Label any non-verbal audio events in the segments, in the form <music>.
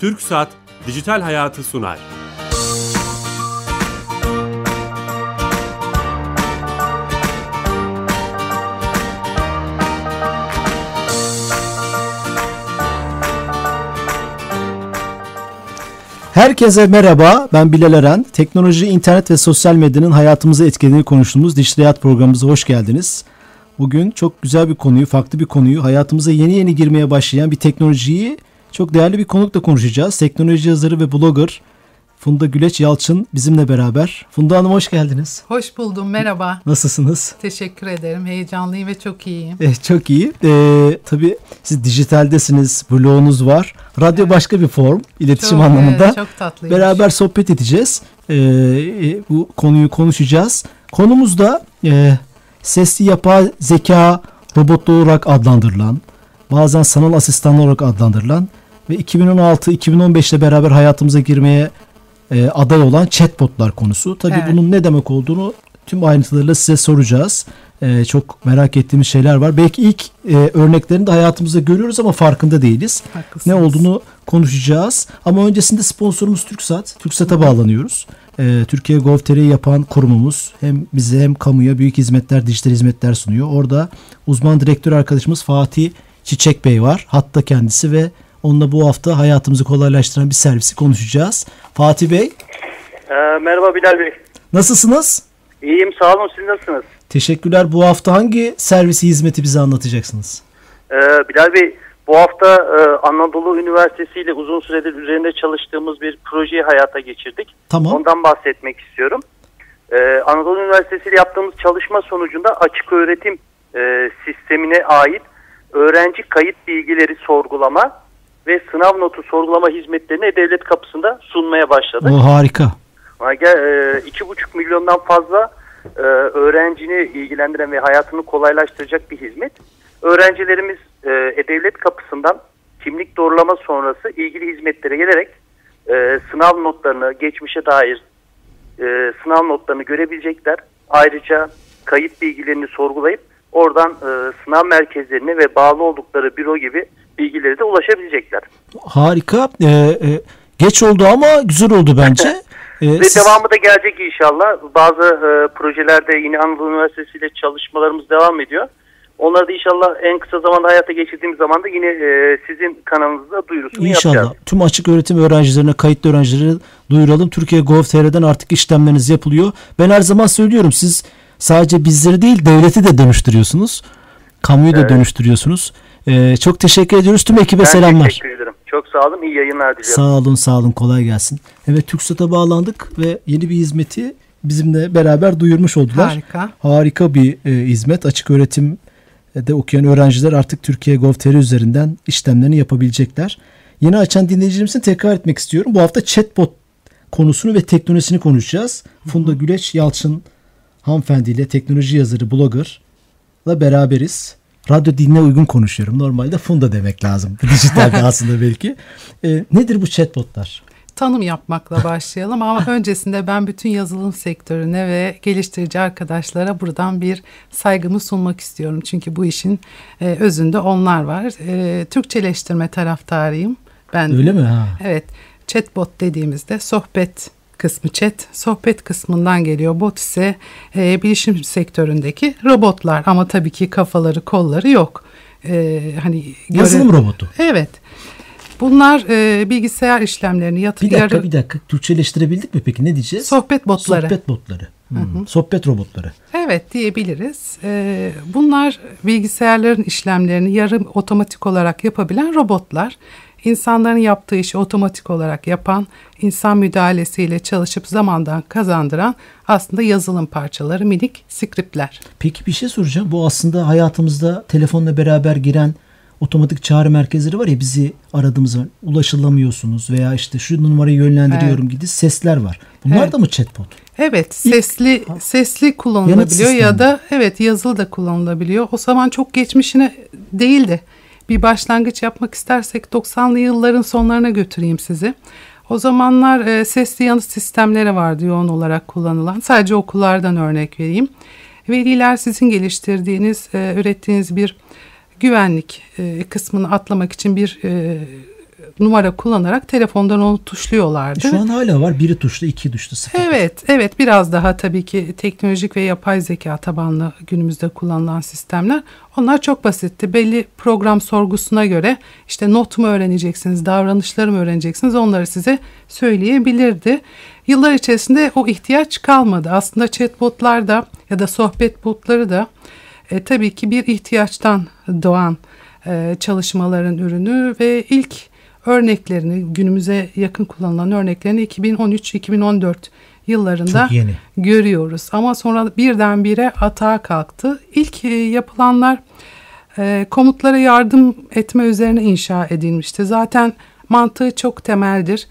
Türk Saat Dijital Hayatı sunar. Herkese merhaba, ben Bilal Eren. Teknoloji, internet ve sosyal medyanın hayatımıza etkilediğini konuştuğumuz Dijital Hayat programımıza hoş geldiniz. Bugün çok güzel bir konuyu, farklı bir konuyu, hayatımıza yeni yeni girmeye başlayan bir teknolojiyi çok değerli bir konukla konuşacağız. Teknoloji yazarı ve blogger Funda Güleç Yalçın bizimle beraber. Funda Hanım hoş geldiniz. Hoş buldum, merhaba. Nasılsınız? Teşekkür ederim, heyecanlıyım ve çok iyiyim. Eh, çok iyi. Ee, tabii siz dijitaldesiniz, blogunuz var. Radyo evet. başka bir form, iletişim çok, anlamında. Evet, çok tatlıymış. Beraber sohbet edeceğiz. Ee, bu konuyu konuşacağız. Konumuz da e, sesli yapay zeka robotlu olarak adlandırılan, bazen sanal asistan olarak adlandırılan ve 2016-2015 ile beraber hayatımıza girmeye e, aday olan chatbotlar konusu. Tabii evet. bunun ne demek olduğunu tüm ayrıntılarıyla size soracağız. E, çok merak ettiğimiz şeyler var. Belki ilk e, örneklerini de hayatımızda görüyoruz ama farkında değiliz. Haklısınız. Ne olduğunu konuşacağız. Ama öncesinde sponsorumuz TürkSat. TürkSat'a bağlanıyoruz. E, Türkiye Gov.tr'yi yapan kurumumuz hem bize hem kamuya büyük hizmetler, dijital hizmetler sunuyor. Orada uzman direktör arkadaşımız Fatih Çiçek Bey var. Hatta kendisi ve Onunla bu hafta hayatımızı kolaylaştıran bir servisi konuşacağız. Fatih Bey. Ee, merhaba Bilal Bey. Nasılsınız? İyiyim sağ olun siz nasılsınız? Teşekkürler. Bu hafta hangi servisi hizmeti bize anlatacaksınız? Ee, Bilal Bey bu hafta e, Anadolu Üniversitesi ile uzun süredir üzerinde çalıştığımız bir projeyi hayata geçirdik. Tamam. Ondan bahsetmek istiyorum. Ee, Anadolu Üniversitesi ile yaptığımız çalışma sonucunda açık öğretim e, sistemine ait öğrenci kayıt bilgileri sorgulama ve sınav notu sorgulama hizmetlerini devlet kapısında sunmaya başladık. O harika. E, iki buçuk milyondan fazla e, öğrencini ilgilendiren ve hayatını kolaylaştıracak bir hizmet. Öğrencilerimiz e, devlet kapısından kimlik doğrulama sonrası ilgili hizmetlere gelerek sınav notlarını, geçmişe dair sınav notlarını görebilecekler. Ayrıca kayıt bilgilerini sorgulayıp oradan sınav merkezlerine ve bağlı oldukları büro gibi bilgileri de ulaşabilecekler. Harika. Ee, e, geç oldu ama güzel oldu bence. Ee, <laughs> Ve siz... devamı da gelecek inşallah. Bazı e, projelerde yine Anadolu Üniversitesi ile çalışmalarımız devam ediyor. Onları da inşallah en kısa zamanda hayata geçirdiğimiz zaman da yine e, sizin kanalınızda duyurusunu inşallah. yapacağız. Tüm açık öğretim öğrencilerine, kayıtlı öğrencilere duyuralım. Türkiye Gov.tr'den artık işlemleriniz yapılıyor. Ben her zaman söylüyorum siz sadece bizleri değil devleti de dönüştürüyorsunuz. Kamuyu da evet. dönüştürüyorsunuz. Ee, çok teşekkür ediyoruz. Tüm ekibe ben selamlar. teşekkür ederim. Çok sağ olun. İyi yayınlar diliyorum. Sağ olun, sağ olun. Kolay gelsin. Evet TürkSat'a bağlandık ve yeni bir hizmeti bizimle beraber duyurmuş oldular. Harika. Harika bir e, hizmet. Açık öğretim de okuyan öğrenciler artık Türkiye Gov.tr üzerinden işlemlerini yapabilecekler. Yeni açan dinleyicilerimizin tekrar etmek istiyorum. Bu hafta chatbot konusunu ve teknolojisini konuşacağız. Funda Güleç Yalçın hanımefendiyle teknoloji yazarı, blogger'la beraberiz radyo diline uygun konuşuyorum. Normalde Funda demek lazım. <laughs> Dijitalde aslında belki. E, nedir bu chatbotlar? Tanım yapmakla <laughs> başlayalım ama öncesinde ben bütün yazılım sektörüne ve geliştirici arkadaşlara buradan bir saygımı sunmak istiyorum. Çünkü bu işin e, özünde onlar var. E, Türkçeleştirme taraftarıyım. Ben Öyle mi? Ha. Evet. Chatbot dediğimizde sohbet kısmı chat, sohbet kısmından geliyor. Bot ise e, bilişim sektöründeki robotlar ama tabii ki kafaları, kolları yok. E, hani yazılım göre... robotu. Evet. Bunlar e, bilgisayar işlemlerini yatı Bir dakika bir dakika. Türkçeleştirebildik mi peki? Ne diyeceğiz? Sohbet botları. Sohbet botları. Hmm. Hı hı. Sohbet robotları. Evet diyebiliriz. E, bunlar bilgisayarların işlemlerini yarım otomatik olarak yapabilen robotlar insanların yaptığı işi otomatik olarak yapan, insan müdahalesiyle çalışıp zamandan kazandıran aslında yazılım parçaları, minik skriptler. Peki bir şey soracağım. Bu aslında hayatımızda telefonla beraber giren otomatik çağrı merkezleri var ya bizi aradığımız zaman ulaşılamıyorsunuz veya işte şu numarayı yönlendiriyorum evet. gibi sesler var. Bunlar evet. da mı chatbot? Evet, sesli İlk, sesli kullanılabiliyor ya da evet yazılı da kullanılabiliyor. O zaman çok geçmişine değildi bir başlangıç yapmak istersek 90'lı yılların sonlarına götüreyim sizi. O zamanlar e, sesli yanıt sistemleri vardı yoğun olarak kullanılan. Sadece okullardan örnek vereyim. Veliler sizin geliştirdiğiniz, e, ürettiğiniz bir güvenlik e, kısmını atlamak için bir e, numara kullanarak telefondan onu tuşluyorlardı. Şu an hala var. Biri tuşlu, iki tuşlu. Sıfır. Evet, evet biraz daha tabii ki teknolojik ve yapay zeka tabanlı günümüzde kullanılan sistemler. Onlar çok basitti. Belli program sorgusuna göre işte not mu öğreneceksiniz, davranışları mı öğreneceksiniz onları size söyleyebilirdi. Yıllar içerisinde o ihtiyaç kalmadı. Aslında chatbotlar da ya da sohbet botları da e, tabii ki bir ihtiyaçtan doğan e, çalışmaların ürünü ve ilk örneklerini günümüze yakın kullanılan örneklerini 2013-2014 yıllarında görüyoruz. Ama sonra birdenbire atağa kalktı. İlk e, yapılanlar e, komutlara yardım etme üzerine inşa edilmişti. Zaten mantığı çok temeldir.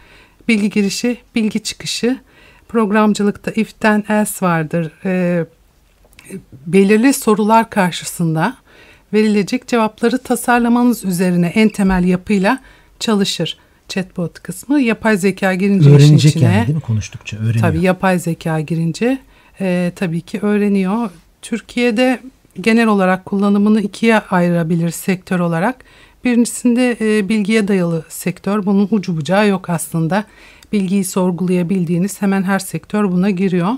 Bilgi girişi, bilgi çıkışı. Programcılıkta if'ten else vardır. E, belirli sorular karşısında verilecek cevapları tasarlamanız üzerine en temel yapıyla çalışır. Chatbot kısmı yapay zeka girince işin Öğrenecek içine. yani değil mi konuştukça? Öğreniyor. Tabii yapay zeka girince e, tabii ki öğreniyor. Türkiye'de genel olarak kullanımını ikiye ayırabilir sektör olarak. Birincisinde e, bilgiye dayalı sektör. Bunun ucu bucağı yok aslında. Bilgiyi sorgulayabildiğiniz hemen her sektör buna giriyor.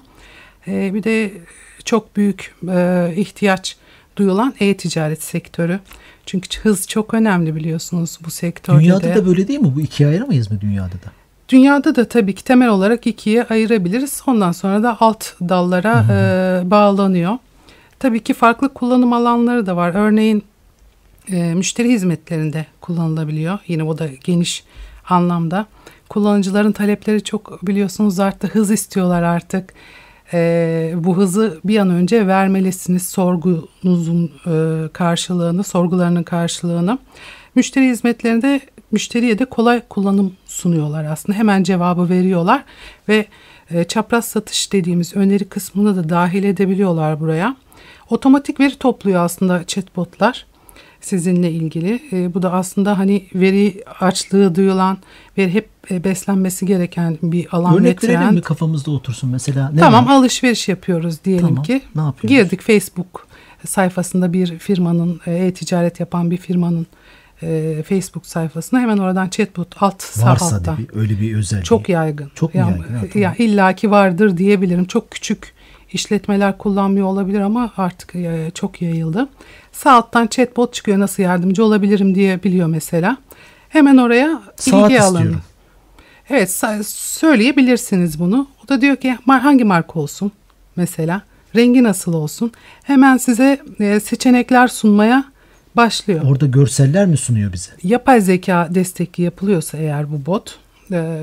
E, bir de çok büyük e, ihtiyaç duyulan e-ticaret sektörü. Çünkü hız çok önemli biliyorsunuz bu sektörde Dünyada de. da böyle değil mi? Bu ikiye ayıramayız mı dünyada da? Dünyada da tabii ki temel olarak ikiye ayırabiliriz. Ondan sonra da alt dallara e, bağlanıyor. Tabii ki farklı kullanım alanları da var. Örneğin e, müşteri hizmetlerinde kullanılabiliyor. Yine o da geniş anlamda. Kullanıcıların talepleri çok biliyorsunuz arttı. Hız istiyorlar artık. E, bu hızı bir an önce vermelisiniz. Sorgunuzun e, karşılığını, sorgularının karşılığını. Müşteri hizmetlerinde müşteriye de kolay kullanım sunuyorlar aslında. Hemen cevabı veriyorlar ve e, çapraz satış dediğimiz öneri kısmını da dahil edebiliyorlar buraya. Otomatik veri topluyor aslında chatbotlar sizinle ilgili. E, bu da aslında hani veri açlığı duyulan, veri hep beslenmesi gereken bir alan ve Örnek verelim trend. mi kafamızda otursun mesela? Ne Tamam var? alışveriş yapıyoruz diyelim Tamam, ki. ne yapıyoruz? Girdik Facebook sayfasında bir firmanın e, e-ticaret yapan bir firmanın e, Facebook sayfasına hemen oradan chatbot alt Varsa da bir, öyle bir özelliği. Çok yaygın. Çok ya, yaygın? Ha, tamam. ya illaki vardır diyebilirim. Çok küçük işletmeler kullanmıyor olabilir ama artık e, çok yayıldı. Sağ alttan chatbot çıkıyor nasıl yardımcı olabilirim diye biliyor mesela. Hemen oraya Saat ilgi alanı. istiyorum. Evet söyleyebilirsiniz bunu. O da diyor ki "Mar- hangi marka olsun mesela rengi nasıl olsun hemen size e, seçenekler sunmaya başlıyor. Orada görseller mi sunuyor bize? Yapay zeka destekli yapılıyorsa eğer bu bot e,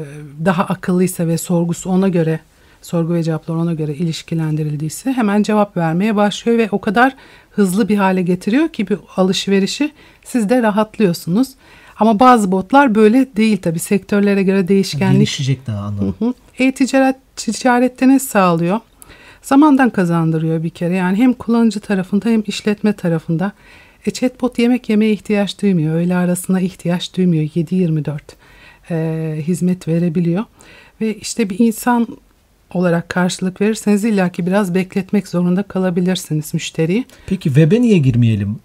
daha akıllıysa ve sorgusu ona göre sorgu ve cevaplar ona göre ilişkilendirildiyse hemen cevap vermeye başlıyor ve o kadar hızlı bir hale getiriyor ki bir alışverişi siz de rahatlıyorsunuz. Ama bazı botlar böyle değil tabi sektörlere göre değişkenlik Gelişecek daha anladım. E-ticaret ticarette ne sağlıyor? Zamandan kazandırıyor bir kere. Yani hem kullanıcı tarafında hem işletme tarafında. E, chatbot yemek yemeye ihtiyaç duymuyor. Öğle arasına ihtiyaç duymuyor. 7-24 e, hizmet verebiliyor. Ve işte bir insan olarak karşılık verirseniz illaki biraz bekletmek zorunda kalabilirsiniz müşteriyi. Peki web'e niye girmeyelim?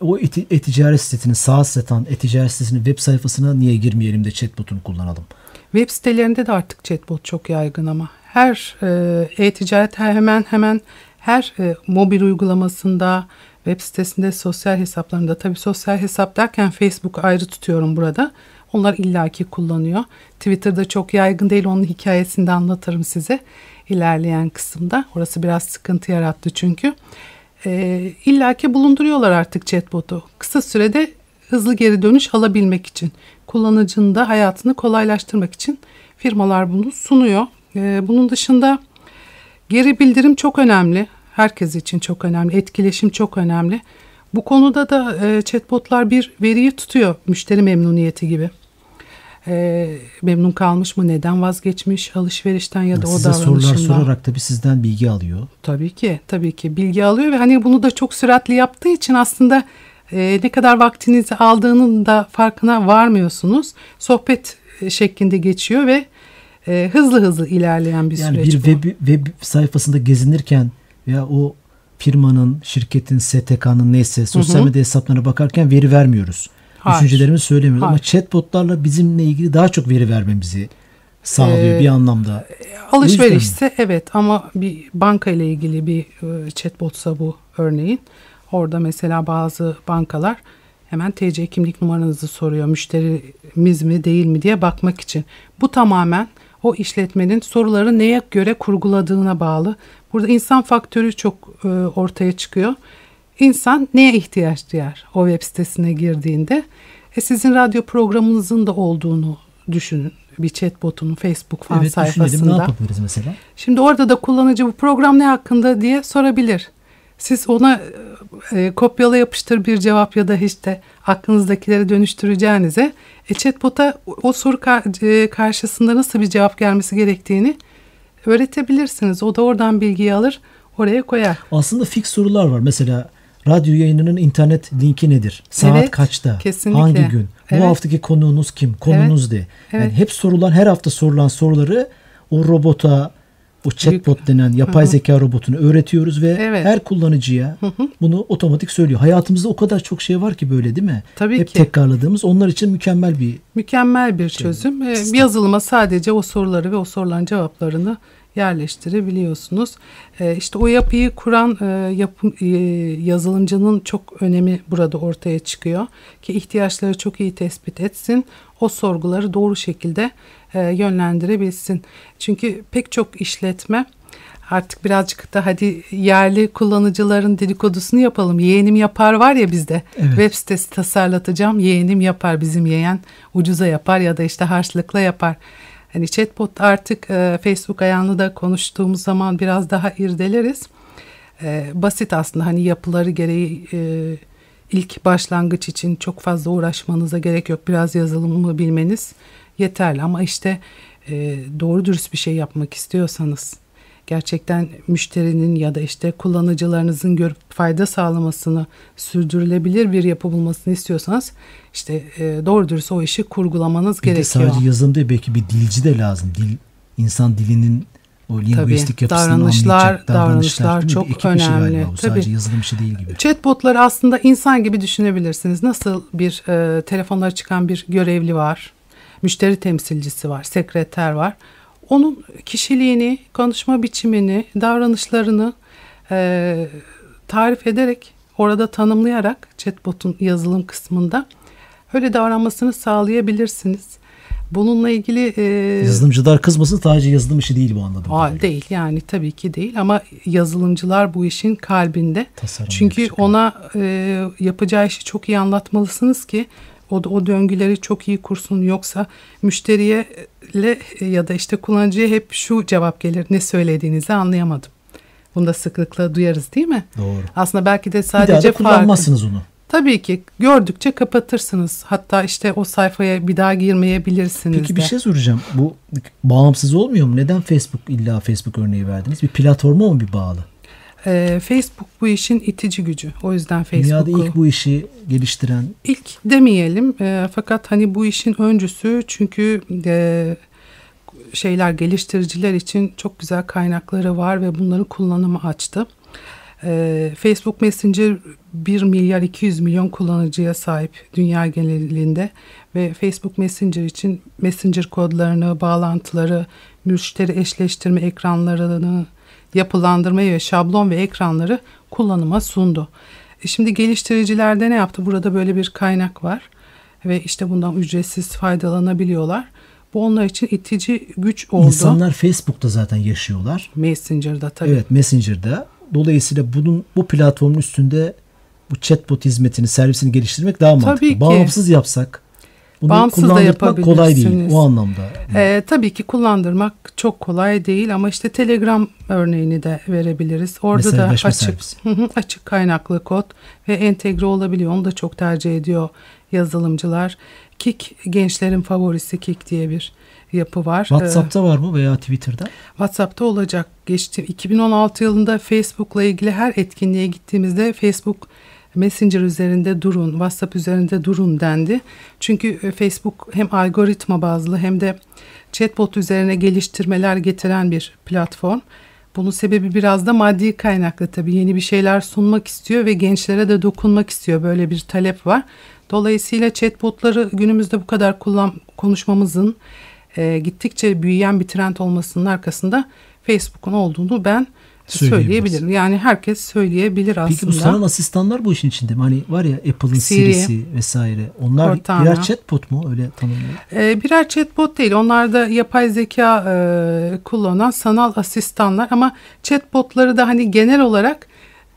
O eti- e-ticaret sitesinin saat satan e-ticaret sitesinin web sayfasına niye girmeyelim de chatbot'unu kullanalım? Web sitelerinde de artık chatbot çok yaygın ama her e, e-ticaret hemen hemen her e, mobil uygulamasında, web sitesinde, sosyal hesaplarında tabii sosyal hesap derken Facebook ayrı tutuyorum burada. Onlar illaki kullanıyor. Twitter'da çok yaygın değil. Onun hikayesini de anlatırım size ilerleyen kısımda. Orası biraz sıkıntı yarattı çünkü. E, illaki bulunduruyorlar artık chatbot'u. Kısa sürede hızlı geri dönüş alabilmek için. Kullanıcının da hayatını kolaylaştırmak için firmalar bunu sunuyor. E, bunun dışında geri bildirim çok önemli. Herkes için çok önemli. Etkileşim çok önemli. Bu konuda da e, chatbotlar bir veriyi tutuyor. Müşteri memnuniyeti gibi. E, memnun kalmış mı? Neden vazgeçmiş alışverişten ya da o Size sorular davranışından? sorarak tabii sizden bilgi alıyor. Tabii ki, tabii ki bilgi alıyor ve hani bunu da çok süratli yaptığı için aslında e, ne kadar vaktinizi aldığının da farkına varmıyorsunuz. Sohbet e, şeklinde geçiyor ve e, hızlı hızlı ilerleyen bir Yani süreç bir bu. web, web sayfasında gezinirken veya o firmanın, şirketin, STK'nın neyse sosyal medya hesaplarına bakarken veri vermiyoruz. Hayır. düşüncelerimizi söylemiyoruz ama Hayır. chatbotlarla bizimle ilgili daha çok veri vermemizi sağlıyor Ee, bir anlamda. Alışverişse evet ama bir banka ile ilgili bir e, chatbotsa bu örneğin. Orada mesela bazı bankalar hemen TC kimlik numaranızı soruyor. Müşterimiz mi değil mi diye bakmak için. Bu tamamen o işletmenin soruları neye göre kurguladığına bağlı. Burada insan faktörü çok e, ortaya çıkıyor. İnsan neye ihtiyaç duyar o web sitesine girdiğinde? E sizin radyo programınızın da olduğunu düşünün. Bir chatbotunun Facebook fan Evet düşünelim ne sayfasında. yapabiliriz mesela? Şimdi orada da kullanıcı bu program ne hakkında diye sorabilir. Siz ona e, kopyala yapıştır bir cevap ya da işte aklınızdakileri dönüştüreceğinize e, chatbot'a o soru ka- e, karşısında nasıl bir cevap gelmesi gerektiğini öğretebilirsiniz. O da oradan bilgiyi alır oraya koyar. Aslında fix sorular var. Mesela radyo yayınının internet linki nedir? Saat Evet, kaçta? kesinlikle. Hangi gün? Evet. Bu haftaki konuğunuz kim? Konunuz ne? Yani Evet. hep sorulan her hafta sorulan soruları o robota o chatbot denen yapay zeka robotunu öğretiyoruz ve Evet. her kullanıcıya bunu otomatik söylüyor. Hayatımızda o kadar çok şey var ki böyle değil mi? Tabii Hep ki. tekrarladığımız onlar için mükemmel bir Mükemmel bir çözüm. Ee, yazılıma sadece o soruları ve o soruların cevaplarını yerleştirebiliyorsunuz. Ee, işte o yapıyı kuran e, yapım, e, yazılımcının çok önemi burada ortaya çıkıyor. Ki ihtiyaçları çok iyi tespit etsin. O sorguları doğru şekilde e, yönlendirebilsin. Çünkü pek çok işletme artık birazcık da hadi yerli kullanıcıların dedikodusunu yapalım. Yeğenim yapar var ya bizde. Evet. Web sitesi tasarlatacağım. Yeğenim yapar. Bizim yeğen ucuza yapar ya da işte harçlıkla yapar. Hani chatbot artık e, Facebook ayağını da konuştuğumuz zaman biraz daha irdeleriz. E, basit aslında hani yapıları gereği e, ilk başlangıç için çok fazla uğraşmanıza gerek yok. Biraz yazılımı bilmeniz yeterli ama işte e, doğru dürüst bir şey yapmak istiyorsanız gerçekten müşterinin ya da işte kullanıcılarınızın görüp fayda sağlamasını sürdürülebilir bir yapı bulmasını istiyorsanız işte e, doğru dürüst o işi kurgulamanız Bir de gerekiyor. sadece yazılım değil belki bir dilci de lazım. Dil insan dilinin o linguistik yapısını davranışlar- anlayacak. davranışlar mi? çok Bir önemli. bu. Tabii. Sadece yazılım işi değil gibi. Chatbotları aslında insan gibi düşünebilirsiniz. Nasıl bir e, telefonlara çıkan bir görevli var, müşteri temsilcisi var, sekreter var. Onun kişiliğini, konuşma biçimini, davranışlarını e, tarif ederek, orada tanımlayarak chatbotun yazılım kısmında öyle davranmasını sağlayabilirsiniz. Bununla ilgili e, Yazılımcılar kızmasın sadece yazılım işi değil bu anladım. Aa, değil yani tabii ki değil ama yazılımcılar bu işin kalbinde. Tasarım Çünkü yapacak. ona e, yapacağı işi çok iyi anlatmalısınız ki o, o döngüleri çok iyi kursun. Yoksa müşteriye ya da işte kullanıcıya hep şu cevap gelir ne söylediğinizi anlayamadım. Bunu da sıklıkla duyarız değil mi? Doğru. Aslında belki de Bir sadece daha da farkı- kullanmazsınız onu. Tabii ki gördükçe kapatırsınız. Hatta işte o sayfaya bir daha girmeyebilirsiniz Peki de. bir şey soracağım. Bu bağımsız olmuyor mu? Neden Facebook illa Facebook örneği verdiniz? Bir platforma mı bir bağlı? Ee, Facebook bu işin itici gücü. O yüzden Dünyada Facebook'u ilk bu işi geliştiren İlk demeyelim e, fakat hani bu işin öncüsü çünkü e, şeyler geliştiriciler için çok güzel kaynakları var ve bunları kullanıma açtı. E, Facebook Messenger 1 milyar 200 milyon kullanıcıya sahip dünya genelinde ve Facebook Messenger için Messenger kodlarını, bağlantıları, müşteri eşleştirme ekranlarını yapılandırmayı ve şablon ve ekranları kullanıma sundu. E Şimdi geliştiricilerde ne yaptı? Burada böyle bir kaynak var ve işte bundan ücretsiz faydalanabiliyorlar. Bu onlar için itici güç oldu. insanlar Facebook'ta zaten yaşıyorlar. Messenger'da tabii. Evet Messenger'da. Dolayısıyla bunun bu platformun üstünde bu chatbot hizmetini, servisini geliştirmek daha mantıklı. Tabii ki. Bağımsız yapsak bunu Bağımsız da kullandırmak kolay değil yapabilirsiniz. o anlamda. Ee, tabii ki kullandırmak çok kolay değil ama işte Telegram örneğini de verebiliriz. Orada da açık <laughs> açık kaynaklı kod ve entegre olabiliyor. Onu da çok tercih ediyor yazılımcılar. Kik gençlerin favorisi Kik diye bir yapı var. Ee, WhatsApp'ta var mı veya Twitter'da? WhatsApp'ta olacak. Geçti 2016 yılında Facebook'la ilgili her etkinliğe gittiğimizde Facebook Messenger üzerinde durun, WhatsApp üzerinde durun dendi. Çünkü e, Facebook hem algoritma bazlı hem de chatbot üzerine geliştirmeler getiren bir platform. Bunun sebebi biraz da maddi kaynaklı tabii. Yeni bir şeyler sunmak istiyor ve gençlere de dokunmak istiyor. Böyle bir talep var. Dolayısıyla chatbotları günümüzde bu kadar kullan konuşmamızın e, gittikçe büyüyen bir trend olmasının arkasında Facebook'un olduğunu ben söyleyebilirim. Yani herkes söyleyebilir aslında. Peki bu sanal asistanlar bu işin içinde mi? Hani var ya Apple'ın Siri, Siri'si vesaire. Onlar Cortana. birer chatbot mu öyle tanımlıyor? Ee, birer chatbot değil. Onlar da yapay zeka e, kullanan sanal asistanlar ama chatbotları da hani genel olarak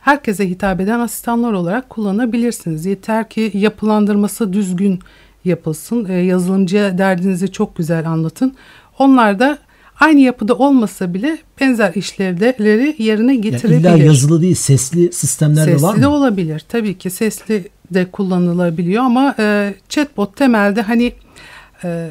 herkese hitap eden asistanlar olarak kullanabilirsiniz. Yeter ki yapılandırması düzgün yapılsın. E, yazılımcıya derdinizi çok güzel anlatın. Onlar da aynı yapıda olmasa bile benzer işlevleri yerine Yani getirebilir. illa yazılı değil sesli sistemler de var Sesli de mı? olabilir. Tabii ki sesli de kullanılabiliyor ama e, chatbot temelde hani e,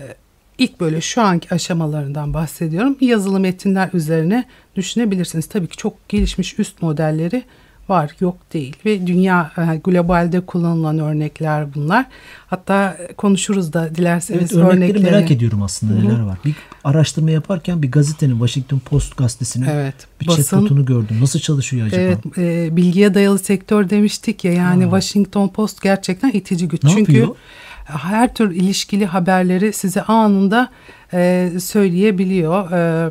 ilk böyle şu anki aşamalarından bahsediyorum. Yazılı metinler üzerine düşünebilirsiniz. Tabii ki çok gelişmiş üst modelleri var yok değil ve dünya e, globalde kullanılan örnekler bunlar. Hatta konuşuruz da dilerseniz Evet örnekleri örnekleri. merak ediyorum aslında neler var. Bir araştırma yaparken bir gazetenin Washington Post gazetesinin Evet. bir basın- chatbotunu gördüm. Nasıl çalışıyor acaba? Evet, e, bilgiye dayalı sektör demiştik ya yani Washington Post gerçekten itici güç. Ne Çünkü yapıyor? her tür ilişkili haberleri size anında e, söyleyebiliyor. E,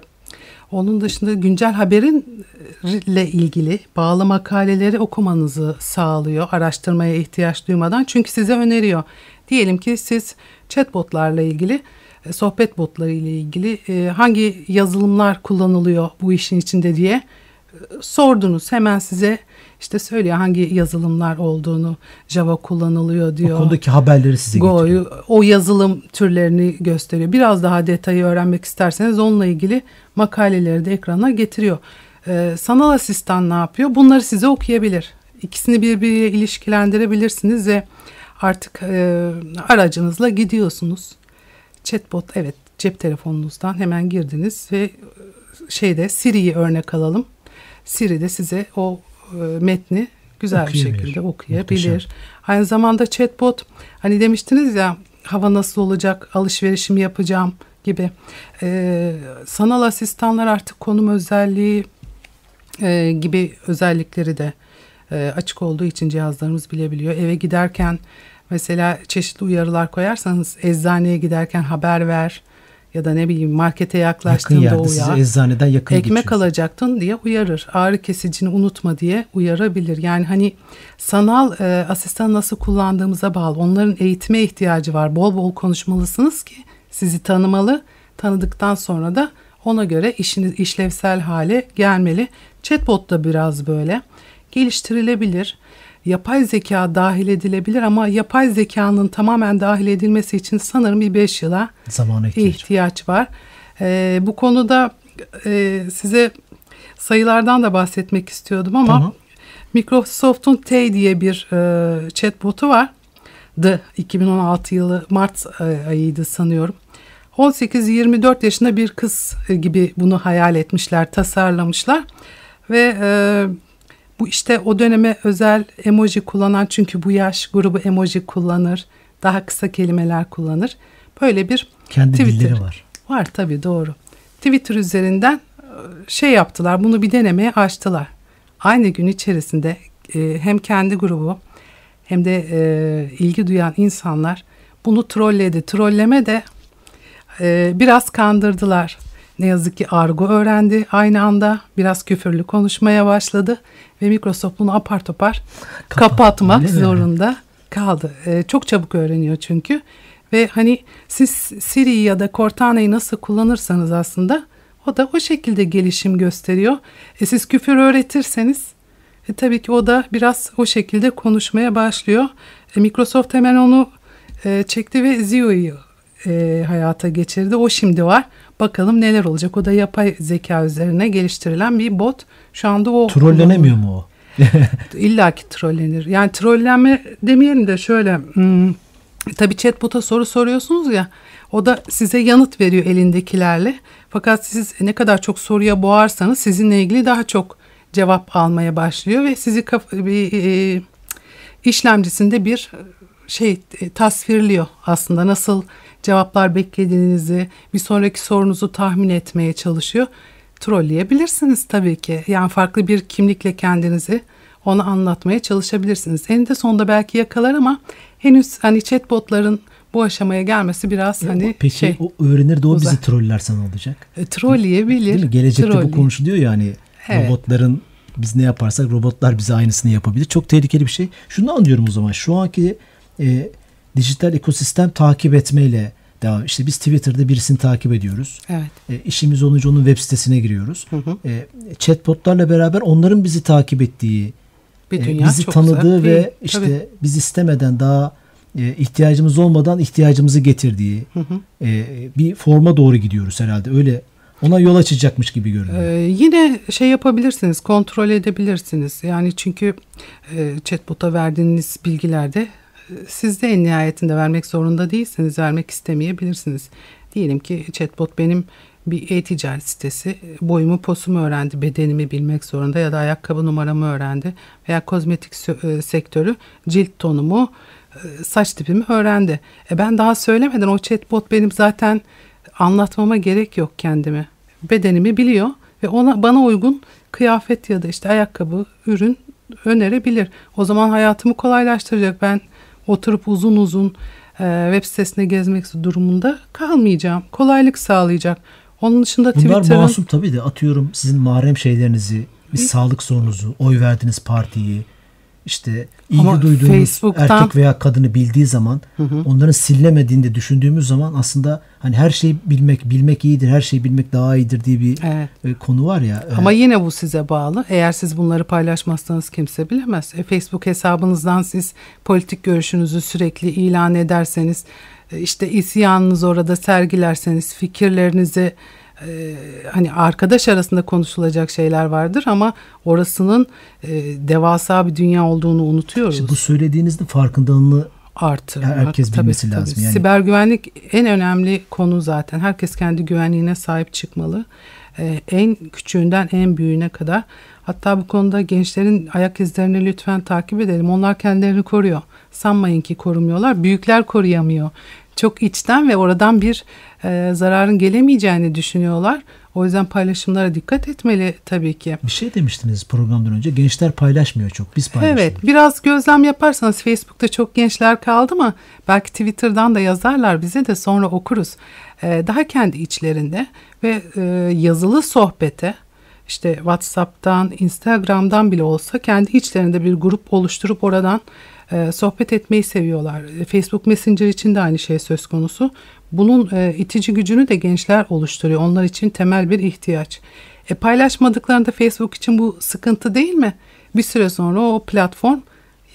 onun dışında güncel haberinle ilgili bağlı makaleleri okumanızı sağlıyor araştırmaya ihtiyaç duymadan. Çünkü size öneriyor. Diyelim ki siz chatbotlarla ilgili e, sohbet botları ile ilgili e, hangi yazılımlar kullanılıyor bu işin içinde diye e, sordunuz. Hemen size işte söylüyor hangi yazılımlar olduğunu Java kullanılıyor O diyor. konudaki haberleri size getiriyor. Go'yu o yazılım türlerini gösteriyor. Biraz daha detayı öğrenmek isterseniz onunla ilgili makaleleri de ekrana getiriyor. Ee, sanal asistan ne yapıyor? Bunları size okuyabilir. İkisini birbiriyle ilişkilendirebilirsiniz ve artık e, aracınızla gidiyorsunuz. Chatbot evet cep telefonunuzdan hemen girdiniz ve e, şeyde Siri'yi örnek alalım. Siri de size o e, metni güzel bir şekilde okuyabilir. Muhteşem. Aynı zamanda chatbot hani demiştiniz ya hava nasıl olacak alışverişimi yapacağım gibi. Ee, sanal asistanlar artık konum özelliği e, gibi özellikleri de e, açık olduğu için cihazlarımız bilebiliyor. Eve giderken mesela çeşitli uyarılar koyarsanız eczaneye giderken haber ver ya da ne bileyim markete Yakın yaklaştığında yerde sizi uyar. eczaneden yakın Ekmek geçiyorsun. alacaktın diye uyarır. Ağrı kesicini unutma diye uyarabilir. Yani hani sanal e, asistan nasıl kullandığımıza bağlı. Onların eğitime ihtiyacı var. Bol bol konuşmalısınız ki sizi tanımalı. Tanıdıktan sonra da ona göre işiniz işlevsel hale gelmeli. Chatbot da biraz böyle geliştirilebilir. Yapay zeka dahil edilebilir ama yapay zekanın tamamen dahil edilmesi için sanırım bir 5 yıla Zamana ihtiyaç. ihtiyaç var. Ee, bu konuda e, size sayılardan da bahsetmek istiyordum ama Tamam. Microsoft'un Tay diye bir e, chatbot'u var. The 2016 yılı Mart e, ayıydı sanıyorum. 18-24 yaşında bir kız e, gibi bunu hayal etmişler, tasarlamışlar ve e, bu işte o döneme özel emoji kullanan çünkü bu yaş grubu emoji kullanır, daha kısa kelimeler kullanır. Böyle bir Kendi Twitter. dilleri var. Var tabii doğru. Twitter üzerinden e, şey yaptılar bunu bir denemeye açtılar. Aynı gün içerisinde e, hem kendi grubu hem de e, ilgi duyan insanlar bunu trolledi. Trolleme de biraz kandırdılar. Ne yazık ki argo öğrendi aynı anda biraz küfürlü konuşmaya başladı ve Microsoft bunu apar topar Kapat- kapatmak mi? zorunda kaldı. E, çok çabuk öğreniyor çünkü ve hani siz Siri'yi ya da Cortana'yı nasıl kullanırsanız aslında o da o şekilde gelişim gösteriyor. E, siz küfür öğretirseniz e, tabii ki o da biraz o şekilde konuşmaya başlıyor. E, Microsoft hemen onu e, çekti ve Zio'yu e, hayata geçirdi. O şimdi var. Bakalım neler olacak. O da yapay zeka üzerine geliştirilen bir bot. Şu anda o Trollenemiyor mu o? <laughs> İlla ki trollenir. Yani trollenme demeyelim de şöyle hmm, tabii chatbot'a soru soruyorsunuz ya o da size yanıt veriyor elindekilerle. Fakat siz ne kadar çok soruya boğarsanız sizinle ilgili daha çok cevap almaya başlıyor ve sizi bir e, işlemcisinde bir şey e, tasvirliyor aslında nasıl cevaplar beklediğinizi bir sonraki sorunuzu tahmin etmeye çalışıyor. Trolleyebilirsiniz tabii ki. Yani farklı bir kimlikle kendinizi Onu anlatmaya çalışabilirsiniz. Eninde sonunda belki yakalar ama henüz hani chatbotların bu aşamaya gelmesi biraz E, hani Peki şey o öğrenir de o uzak. bizi trollerse ne olacak? e, trolleyebilir. Değil mi? Gelecekte bu Trolley- konuşuluyor ya hani Evet. robotların biz ne yaparsak robotlar bize aynısını yapabilir. Çok tehlikeli bir şey. Şunu anlıyorum o zaman. Şu anki e, dijital ekosistem takip etmeyle devam. İşte biz Twitter'da birisini takip ediyoruz. Evet. E, işimiz olunca onun web sitesine giriyoruz. E, chatbotlarla beraber onların bizi takip ettiği, Bir e, dünya bizi çok tanıdığı güzel. ve Tabii, işte tabii. biz istemeden daha e, ihtiyacımız olmadan ihtiyacımızı getirdiği e, bir forma doğru gidiyoruz herhalde. Öyle ona yol açacakmış gibi görünüyor. Ee, yine şey yapabilirsiniz, kontrol edebilirsiniz. Yani çünkü e, chatbot'a verdiğiniz bilgilerde e, siz de en nihayetinde vermek zorunda değilsiniz, vermek istemeyebilirsiniz. Diyelim ki chatbot benim bir e-ticaret sitesi boyumu posumu öğrendi, bedenimi bilmek zorunda ya da ayakkabı numaramı öğrendi veya kozmetik e, sektörü cilt tonumu, e, saç tipimi öğrendi. E ben daha söylemeden o chatbot benim zaten anlatmama gerek yok kendimi. Bedenimi biliyor ve ona bana uygun kıyafet ya da işte ayakkabı, ürün önerebilir. O zaman hayatımı kolaylaştıracak. Ben oturup uzun uzun e, web sitesine gezmek durumunda kalmayacağım. Kolaylık sağlayacak. Onun dışında Bunlar Twitter'ın masum tabii de atıyorum sizin mahrem şeylerinizi, bir sağlık sorunuzu, oy verdiğiniz partiyi, işte ilgi Ama duyduğunuz Facebook'tan- erkek veya kadını bildiği zaman onların silinemediğini de düşündüğümüz zaman aslında hani her şeyi bilmek bilmek iyidir, her şeyi bilmek daha iyidir diye bir Evet. e, konu var ya. e, Ama yine bu size bağlı. Eğer siz bunları paylaşmazsanız kimse bilemez. E, Facebook hesabınızdan siz politik görüşünüzü sürekli ilan ederseniz, e, işte isyanınızı orada sergilerseniz, fikirlerinizi e, hani arkadaş arasında konuşulacak şeyler vardır ama orasının e, devasa bir dünya olduğunu unutuyoruz. işte bu söylediğinizde farkındalığını artırmak. herkes Tabii, bilmesi tabii. lazım. Yani- Siber güvenlik en önemli konu zaten. Herkes kendi güvenliğine sahip çıkmalı. Ee, en küçüğünden en büyüğüne kadar. Hatta bu konuda gençlerin ayak izlerini lütfen takip edelim. Onlar kendilerini koruyor. Sanmayın ki korumuyorlar. Büyükler koruyamıyor. Çok içten ve oradan bir e, zararın gelemeyeceğini düşünüyorlar. O yüzden paylaşımlara dikkat etmeli tabii ki. bir şey demiştiniz programdan önce. Gençler paylaşmıyor çok. Biz paylaşıyoruz. Evet biraz gözlem yaparsanız Facebook'ta çok gençler kaldı mı belki Twitter'dan da yazarlar bize de sonra okuruz. Ee, daha kendi içlerinde ve e, yazılı sohbete işte WhatsApp'tan Instagram'dan bile olsa kendi içlerinde bir grup oluşturup oradan e, sohbet etmeyi seviyorlar. E, Facebook Messenger için de aynı şey söz konusu. Bunun e, itici gücünü de gençler oluşturuyor. Onlar için temel bir ihtiyaç. E, paylaşmadıklarında Facebook için bu sıkıntı değil mi? Bir süre sonra o platform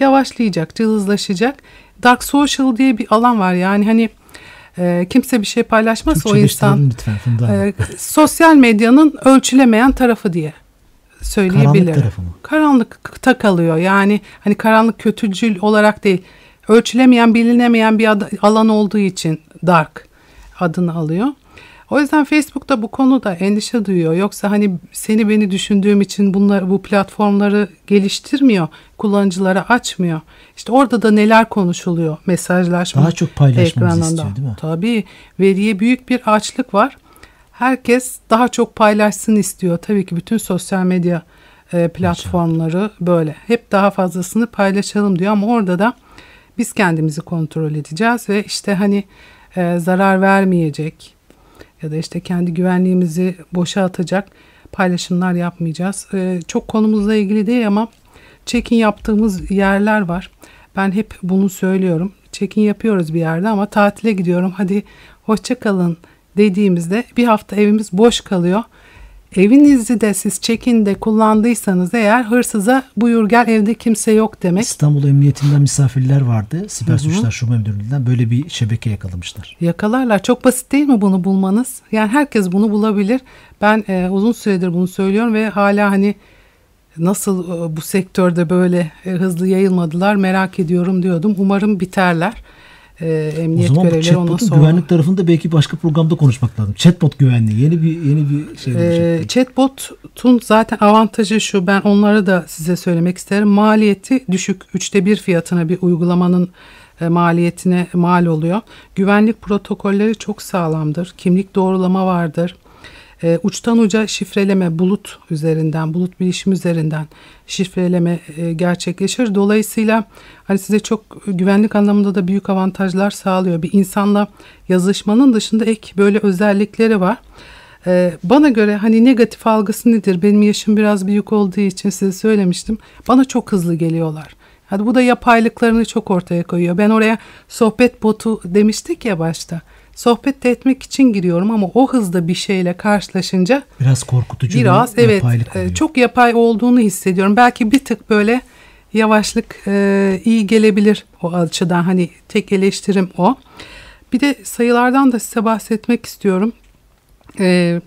yavaşlayacak, cılızlaşacak. Dark Social diye bir alan var. Yani hani e, kimse bir şey paylaşmazsa o insan lütfen e, sosyal medyanın ölçülemeyen tarafı diye söyleyebilirim. Karanlık tarafı mı? Karanlıkta kalıyor. Yani hani karanlık kötücül olarak değil. Ölçülemeyen, bilinemeyen bir alan olduğu için dark adını alıyor. O yüzden Facebook da bu konuda endişe duyuyor. Yoksa hani seni beni düşündüğüm için bunları bu platformları geliştirmiyor, kullanıcılara açmıyor. İşte orada da neler konuşuluyor mesajlaşma. Daha çok paylaşmamızı ekranında. istiyor, değil mi? Tabii veriye büyük bir açlık var. Herkes daha çok paylaşsın istiyor. Tabii ki bütün sosyal medya e, platformları böyle. Hep daha fazlasını paylaşalım diyor ama orada da biz kendimizi kontrol edeceğiz ve işte hani e, zarar vermeyecek ya da işte kendi güvenliğimizi boşa atacak paylaşımlar yapmayacağız. E, çok konumuzla ilgili değil ama check-in yaptığımız yerler var. Ben hep bunu söylüyorum. Check-in yapıyoruz bir yerde ama tatile gidiyorum. Hadi hoşça kalın dediğimizde bir hafta evimiz boş kalıyor. Evinizi de siz check-in'de kullandıysanız eğer hırsıza buyur gel evde kimse yok demek. İstanbul Emniyetinden misafirler vardı. Siber Suçlar Şube Müdürlüğü'nden böyle bir şebeke yakalamışlar. Yakalarlar. Çok basit değil mi bunu bulmanız? Yani herkes bunu bulabilir. Ben e, uzun süredir bunu söylüyorum ve hala hani nasıl e, bu sektörde böyle e, hızlı yayılmadılar merak ediyorum diyordum. Umarım biterler. E, O emniyet görevlileri ondan sonra. güvenlik tarafında belki başka programda konuşmak lazım. Chatbot güvenliği yeni bir yeni bir şey belki. chatbot'un zaten avantajı şu ben onları da size söylemek isterim. Maliyeti düşük. Üçte bir fiyatına bir uygulamanın e, maliyetine mal oluyor. Güvenlik protokolleri çok sağlamdır. Kimlik doğrulama vardır. E, uçtan uca şifreleme bulut üzerinden, bulut bilişim üzerinden şifreleme e, gerçekleşir. Dolayısıyla hani size çok güvenlik anlamında da büyük avantajlar sağlıyor. Bir insanla yazışmanın dışında ek böyle özellikleri var. E, bana göre hani negatif algısı nedir? Benim yaşım biraz büyük olduğu için size söylemiştim. Bana çok hızlı geliyorlar. Hadi bu da yapaylıklarını çok ortaya koyuyor. Ben oraya sohbet botu demiştik ya başta sohbet etmek için giriyorum ama o hızda bir şeyle karşılaşınca biraz korkutucu biraz evet e, çok yapay olduğunu hissediyorum. Belki bir tık böyle yavaşlık e, iyi gelebilir o açıdan hani tek eleştirim o. Bir de sayılardan da size bahsetmek istiyorum. E,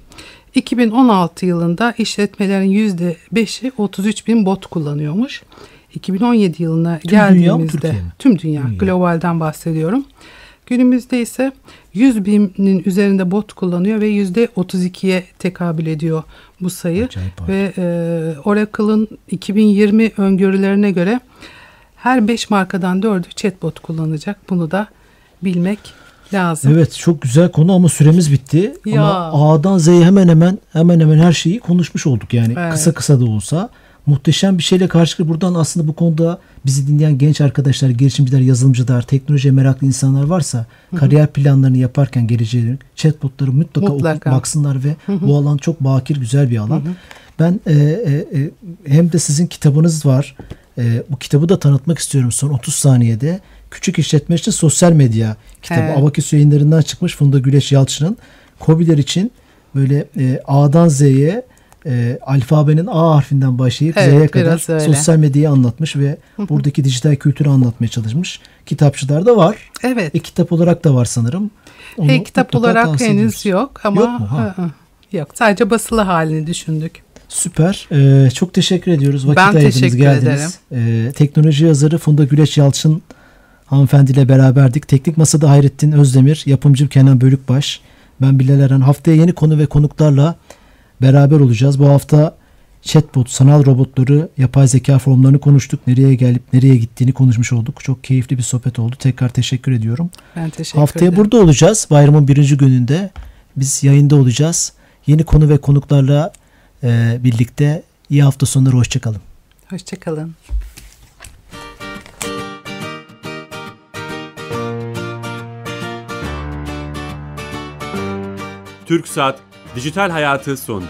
2016 yılında işletmelerin %5'i 33 bin bot kullanıyormuş. 2017 yılına tüm geldiğimizde dünya tüm dünya, dünya globalden bahsediyorum. Günümüzde ise 100 binin üzerinde bot kullanıyor ve %32'ye tekabül ediyor bu sayı. Ve e, Oracle'ın 2020 öngörülerine göre her 5 markadan 4'ü chatbot kullanacak. Bunu da bilmek lazım. Evet çok güzel konu ama süremiz bitti. Ya. Ama A'dan Z'ye hemen hemen hemen hemen her şeyi konuşmuş olduk yani evet. kısa kısa da olsa muhteşem bir şeyle karşı buradan aslında bu konuda bizi dinleyen genç arkadaşlar, girişimciler, yazılımcılar, teknolojiye meraklı insanlar varsa Hı-hı. kariyer planlarını yaparken geleceğe chatbotları mutlaka, mutlaka. Baksınlar ve Hı-hı. bu alan çok bakir güzel bir alan. Hı-hı. Ben e, e, e, hem de sizin kitabınız var. E, bu kitabı da tanıtmak istiyorum son 30 saniyede. Küçük işletme için sosyal medya kitabı. Evet. Abaküs yayınlarından çıkmış Funda Güleş Yalçın'ın. Kobiler için böyle e, A'dan Z'ye e, alfabenin A harfinden başlayıp evet, Z'ye kadar sosyal medyayı anlatmış ve <laughs> buradaki dijital kültürü anlatmaya çalışmış. Kitapçılar da var. Evet. E, kitap olarak da var sanırım. Onu e, kitap olarak henüz yok ama yok, mu? Ha. yok. Sadece basılı halini düşündük. Süper. Ee, çok teşekkür ediyoruz. Vakit ben ayırdınız, geldiniz. Ee, teknoloji yazarı Funda Güleç Yalçın hanımefendiyle beraberdik. Teknik Masada Hayrettin Özdemir, yapımcım Kenan Bölükbaş. Ben Bilal Eren. Haftaya yeni konu ve konuklarla beraber olacağız. Bu hafta chatbot, sanal robotları, yapay zeka formlarını konuştuk. Nereye gelip nereye gittiğini konuşmuş olduk. Çok keyifli bir sohbet oldu. Tekrar teşekkür ediyorum. Ben teşekkür Haftaya ederim. burada olacağız. Bayramın birinci gününde biz yayında olacağız. Yeni konu ve konuklarla e, birlikte iyi hafta sonları. Hoşçakalın. Hoşçakalın. Türk Saat Dijital Hayatı sondu.